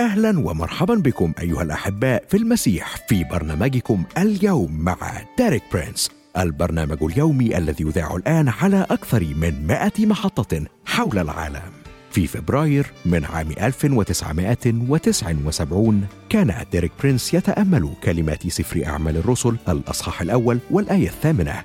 أهلا ومرحبا بكم أيها الأحباء في المسيح في برنامجكم اليوم مع ديريك برينس البرنامج اليومي الذي يذاع الآن على أكثر من 100 محطة حول العالم. في فبراير من عام 1979 كان ديريك برينس يتأمل كلمات سفر أعمال الرسل الأصحاح الأول والآية الثامنة.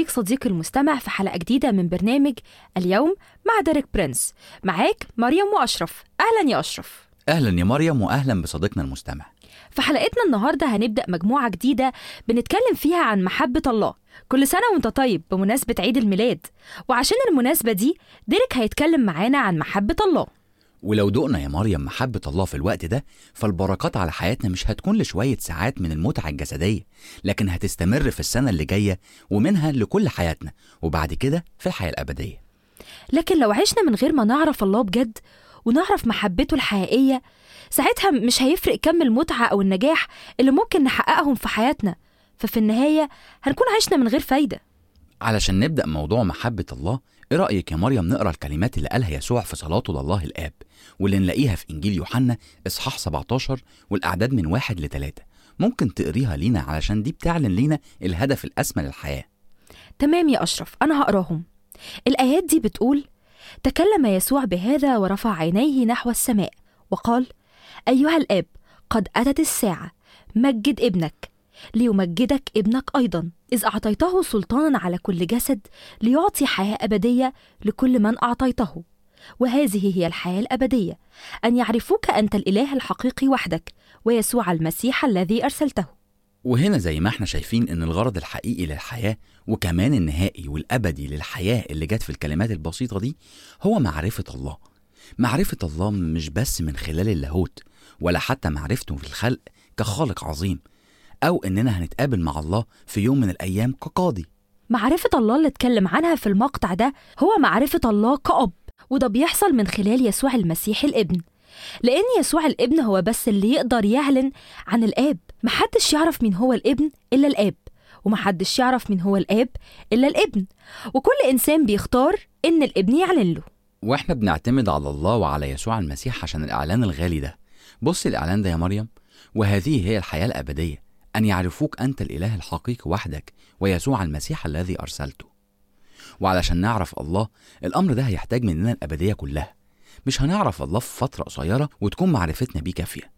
بيك صديقي المستمع في حلقة جديدة من برنامج اليوم مع ديريك برينس معاك مريم وأشرف. أهلا يا أشرف. أهلا يا مريم واهلا بصديقنا المستمع. في حلقتنا النهاردة هنبدأ مجموعة جديدة بنتكلم فيها عن محبة الله. كل سنة وأنت طيب بمناسبة عيد الميلاد. وعشان المناسبة دي ديريك هيتكلم معانا عن محبة الله. ولو دقنا يا مريم محبة الله في الوقت ده فالبركات على حياتنا مش هتكون لشوية ساعات من المتعة الجسدية لكن هتستمر في السنة اللي جاية ومنها لكل حياتنا وبعد كده في الحياة الأبدية. لكن لو عشنا من غير ما نعرف الله بجد ونعرف محبته الحقيقية ساعتها مش هيفرق كم المتعة أو النجاح اللي ممكن نحققهم في حياتنا. ففي النهاية هنكون عشنا من غير فايدة. علشان نبدأ موضوع محبة الله إيه رأيك يا مريم نقرأ الكلمات اللي قالها يسوع في صلاته لله الآب واللي نلاقيها في إنجيل يوحنا إصحاح 17 والأعداد من واحد لتلاتة. ممكن تقريها لينا علشان دي بتعلن لينا الهدف الأسمى للحياة. تمام يا أشرف أنا هقراهم. الآيات دي بتقول تكلم يسوع بهذا ورفع عينيه نحو السماء وقال أيها الآب قد أتت الساعة مجد ابنك. ليمجدك ابنك أيضا. إذ أعطيته سلطانا على كل جسد ليعطي حياة أبدية لكل من أعطيته. وهذه هي الحياة الأبدية أن يعرفوك أنت الإله الحقيقي وحدك ويسوع المسيح الذي أرسلته. وهنا زي ما إحنا شايفين إن الغرض الحقيقي للحياة وكمان النهائي والأبدي للحياة اللي جت في الكلمات البسيطة دي هو معرفة الله. معرفة الله مش بس من خلال اللاهوت ولا حتى معرفته في الخلق كخالق عظيم. أو إننا هنتقابل مع الله في يوم من الأيام كقاضي. معرفة الله اللي اتكلم عنها في المقطع ده هو معرفة الله كأب وده بيحصل من خلال يسوع المسيح الابن. لأن يسوع الابن هو بس اللي يقدر يعلن عن الآب محدش يعرف مين هو الابن إلا الآب ومحدش يعرف مين هو الآب إلا الابن. وكل إنسان بيختار إن الابن يعلن له. وإحنا بنعتمد على الله وعلى يسوع المسيح عشان الإعلان الغالي ده. بص الإعلان ده يا مريم وهذه هي الحياة الأبدية. أن يعرفوك أنت الإله الحقيقي وحدك ويسوع المسيح الذي أرسلته. وعلشان نعرف الله الأمر ده هيحتاج مننا الأبدية كلها. مش هنعرف الله في فترة قصيرة وتكون معرفتنا بيه كافية.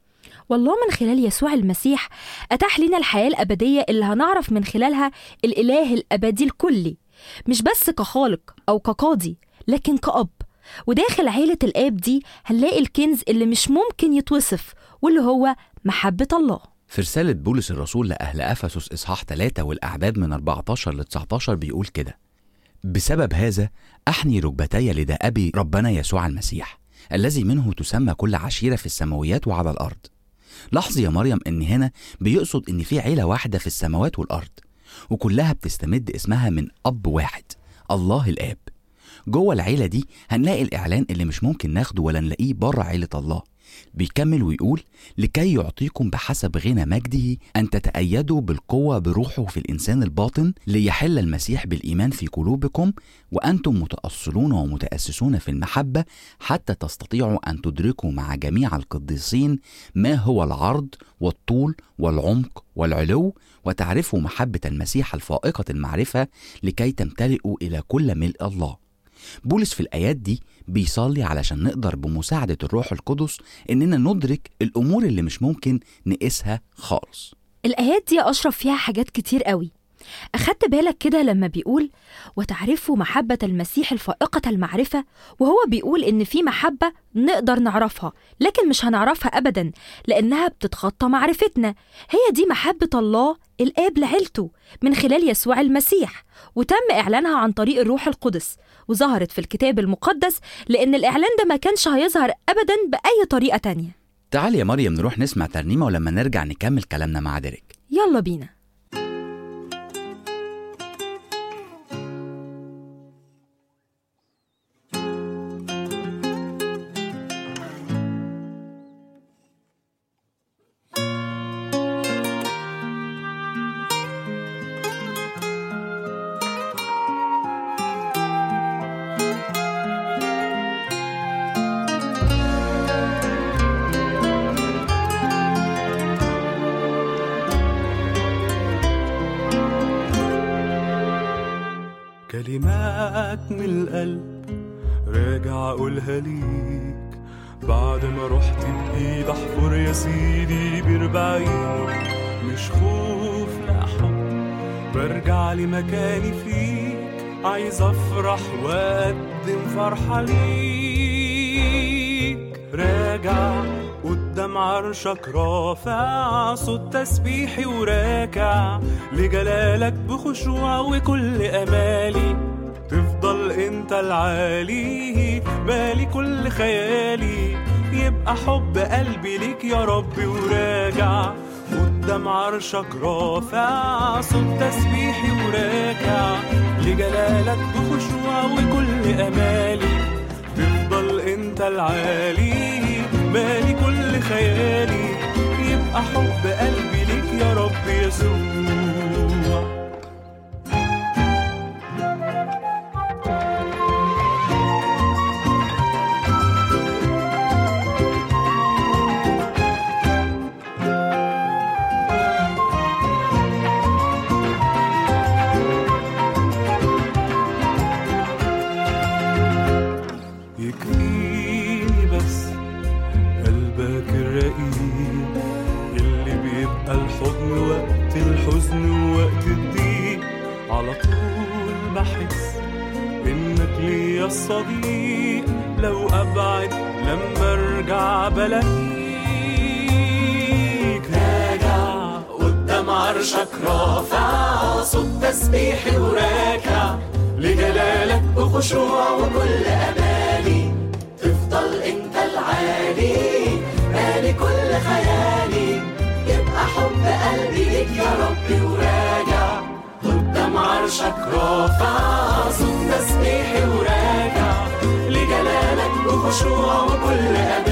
والله من خلال يسوع المسيح أتاح لنا الحياة الأبدية اللي هنعرف من خلالها الإله الأبدي الكلي. مش بس كخالق أو كقاضي لكن كأب. وداخل عيلة الآب دي هنلاقي الكنز اللي مش ممكن يتوصف واللي هو محبة الله. في رسالة بولس الرسول لأهل أفسس إصحاح 3 والأعداد من 14 ل 19 بيقول كده بسبب هذا أحني ركبتي لدى أبي ربنا يسوع المسيح الذي منه تسمى كل عشيرة في السماويات وعلى الأرض. لاحظي يا مريم إن هنا بيقصد إن في عيلة واحدة في السماوات والأرض وكلها بتستمد اسمها من أب واحد الله الآب. جوه العيلة دي هنلاقي الإعلان اللي مش ممكن ناخده ولا نلاقيه بره عيلة الله. بيكمل ويقول لكي يعطيكم بحسب غنى مجده أن تتأيدوا بالقوة بروحه في الإنسان الباطن ليحل المسيح بالإيمان في قلوبكم وأنتم متأصلون ومتأسسون في المحبة حتى تستطيعوا أن تدركوا مع جميع القديسين ما هو العرض والطول والعمق والعلو وتعرفوا محبة المسيح الفائقة المعرفة لكي تمتلئوا إلى كل ملء الله. بولس في الآيات دي بيصلي علشان نقدر بمساعدة الروح القدس إننا ندرك الأمور اللي مش ممكن نقيسها خالص. الآيات دي أشرف فيها حاجات كتير قوي. أخدت بالك كده لما بيقول وتعرفوا محبة المسيح الفائقة المعرفة وهو بيقول إن في محبة نقدر نعرفها لكن مش هنعرفها أبدا لأنها بتتخطى معرفتنا. هي دي محبة الله الآب لعيلته من خلال يسوع المسيح وتم إعلانها عن طريق الروح القدس. وظهرت في الكتاب المقدس لأن الإعلان ده ما كانش هيظهر أبدا بأي طريقة تانية. تعال يا مريم نروح نسمع ترنيمة ولما نرجع نكمل كلامنا مع ديريك. يلا بينا. من القلب. راجع أقولها ليك. بعد ما رحت بإيد أحفر يا سيدي بربعين مش خوف لا حب. برجع لمكاني فيك. عايز أفرح وأقدم فرحة ليك. راجع قدام عرشك رافع. صوت تسبيحي وراكع. لجلالك بخشوع وكل أمالي. تفضل انت العالي بالي كل خيالي. يبقى حب قلبي ليك يا ربي وراجع. قدام عرشك رافع صوت تسبيحي وراكع لجلالك بخشوع وكل أمالي. تفضل انت العالي بالي كل خيالي. يبقى حب قلبي ليك يا رب يسوع. لما ارجع بلاقيك راجع قدام عرشك رافع صوت تسبيحي وراكع لجلالك بخشوع وكل امالي تفضل انت العالي مالي كل خيالي يبقى حب قلبي ليك يا ربي وراجع قدام عرشك رافع صوت تسبيحي وراجع لجلالك بخشوع وكل امالي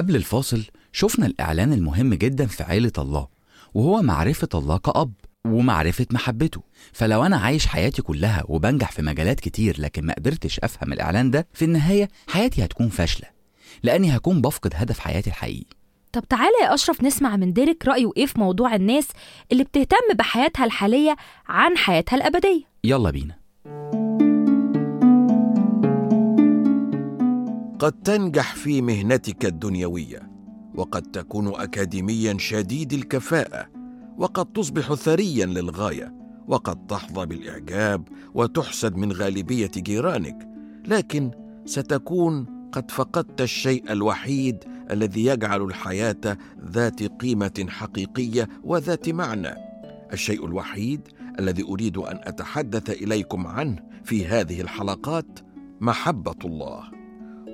قبل الفاصل شفنا الإعلان المهم جدا في عيلة الله وهو معرفة الله كأب ومعرفة محبته. فلو أنا عايش حياتي كلها وبنجح في مجالات كتير لكن ما قدرتش أفهم الإعلان ده في النهاية حياتي هتكون فاشلة لأني هكون بفقد هدف حياتي الحقيقي. طب تعالى يا أشرف نسمع من ديريك رأيه إيه في موضوع الناس اللي بتهتم بحياتها الحالية عن حياتها الأبدية. يلا بينا. قد تنجح في مهنتك الدنيوية وقد تكون اكاديميا شديد الكفاءة وقد تصبح ثريا للغاية وقد تحظى بالإعجاب وتحسد من غالبية جيرانك لكن ستكون قد فقدت الشيء الوحيد الذي يجعل الحياة ذات قيمة حقيقية وذات معنى. الشيء الوحيد الذي أريد أن أتحدث إليكم عنه في هذه الحلقات محبة الله.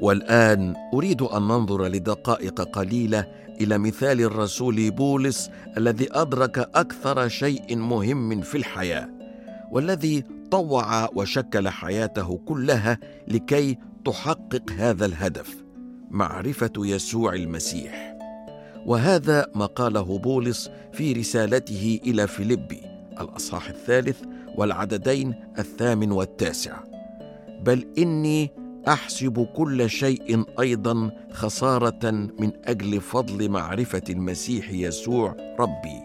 والآن أريد أن ننظر لدقائق قليلة إلى مثال الرسول بولس الذي أدرك أكثر شيء مهم في الحياة والذي طوع وشكل حياته كلها لكي تحقق هذا الهدف معرفة يسوع المسيح. وهذا ما قاله بولس في رسالته إلى فيلبي الأصحاح الثالث والعددين الثامن والتاسع. بل إني أحسب كل شيء أيضا خسارة من أجل فضل معرفة المسيح يسوع ربي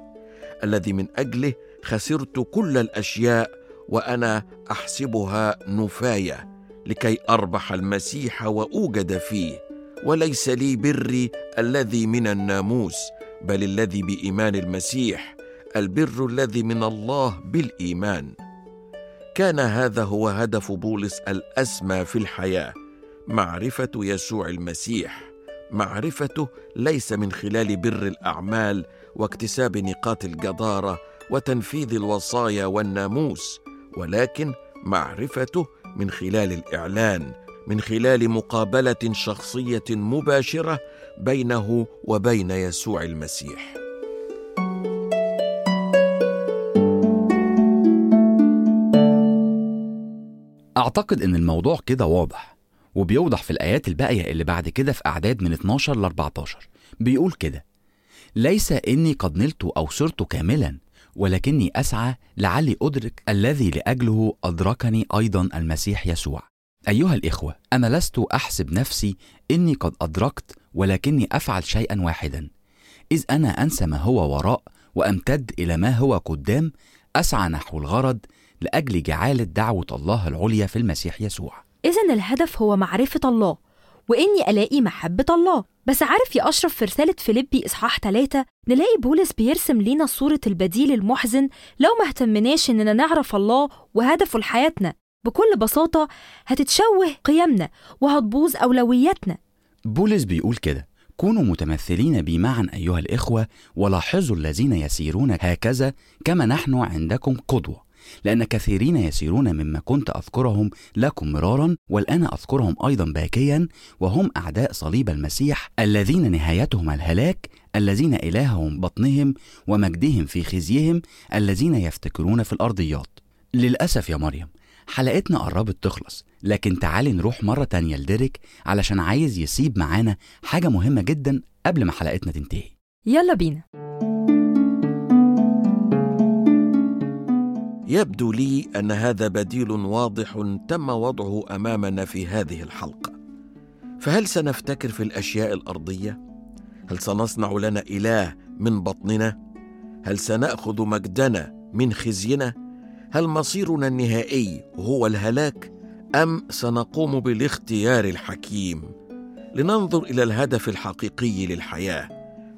الذي من أجله خسرت كل الأشياء وأنا أحسبها نفاية لكي أربح المسيح وأوجد فيه وليس لي بري الذي من الناموس بل الذي بإيمان المسيح البر الذي من الله بالإيمان. كان هذا هو هدف بولس الأسمى في الحياة معرفة يسوع المسيح. معرفته ليس من خلال بر الأعمال واكتساب نقاط الجدارة وتنفيذ الوصايا والناموس ولكن معرفته من خلال الإعلان من خلال مقابلة شخصية مباشرة بينه وبين يسوع المسيح. أعتقد إن الموضوع كده واضح وبيوضح في الآيات الباقية اللي بعد كده في أعداد من 12 ل 14 بيقول كده ليس إني قد نلت أو صرت كاملا ولكني أسعى لعلي أدرك الذي لأجله أدركني أيضا المسيح يسوع. أيها الإخوة أنا لست أحسب نفسي إني قد أدركت ولكني أفعل شيئا واحدا. إذ أنا أنسى ما هو وراء وأمتد إلى ما هو قدام أسعى نحو الغرض لأجل جعالة دعوة الله العليا في المسيح يسوع. إذا الهدف هو معرفة الله وإني ألاقي محبة الله. بس عارف يا أشرف في رسالة فيليبي إصحاح 3 نلاقي بولس بيرسم لينا صورة البديل المحزن لو ما اهتمناش إننا نعرف الله وهدفه لحياتنا. بكل بساطة هتتشوه قيمنا وهتبوظ أولوياتنا. بولس بيقول كده كونوا متمثلين بي معا أيها الإخوة ولاحظوا الذين يسيرون هكذا كما نحن عندكم قدوة. لأن كثيرين يسيرون مما كنت أذكرهم لكم مرارا والآن أذكرهم أيضا باكيا وهم أعداء صليب المسيح الذين نهايتهم الهلاك الذين إلههم بطنهم ومجدهم في خزيهم الذين يفتكرون في الأرضيات. للأسف يا مريم حلقتنا قربت تخلص لكن تعالي نروح مرة تانية لديريك علشان عايز يسيب معانا حاجة مهمة جدا قبل ما حلقتنا تنتهي. يلا بينا. يبدو لي أن هذا بديل واضح تم وضعه أمامنا في هذه الحلقة. فهل سنفتكر في الأشياء الأرضية؟ هل سنصنع لنا إله من بطننا؟ هل سنأخذ مجدنا من خزينا هل مصيرنا النهائي هو الهلاك؟ أم سنقوم بالاختيار الحكيم؟ لننظر إلى الهدف الحقيقي للحياة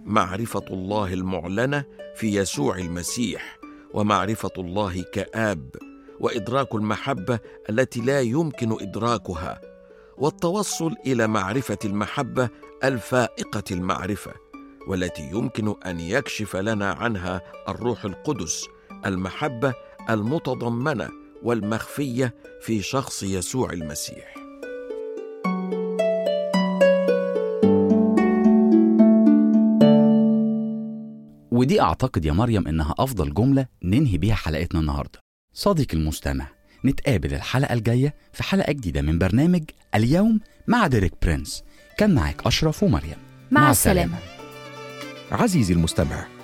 معرفة الله المعلنة في يسوع المسيح. ومعرفة الله كآب وإدراك المحبة التي لا يمكن إدراكها والتوصل إلى معرفة المحبة الفائقة المعرفة والتي يمكن أن يكشف لنا عنها الروح القدس المحبة المتضمنة والمخفية في شخص يسوع المسيح. ودي أعتقد يا مريم إنها أفضل جملة ننهي بيها حلقتنا النهاردة. صديقي المستمع نتقابل الحلقة الجاية في حلقة جديدة من برنامج اليوم مع ديريك برينس. كان معك أشرف ومريم. مع السلامة. عزيزي المستمع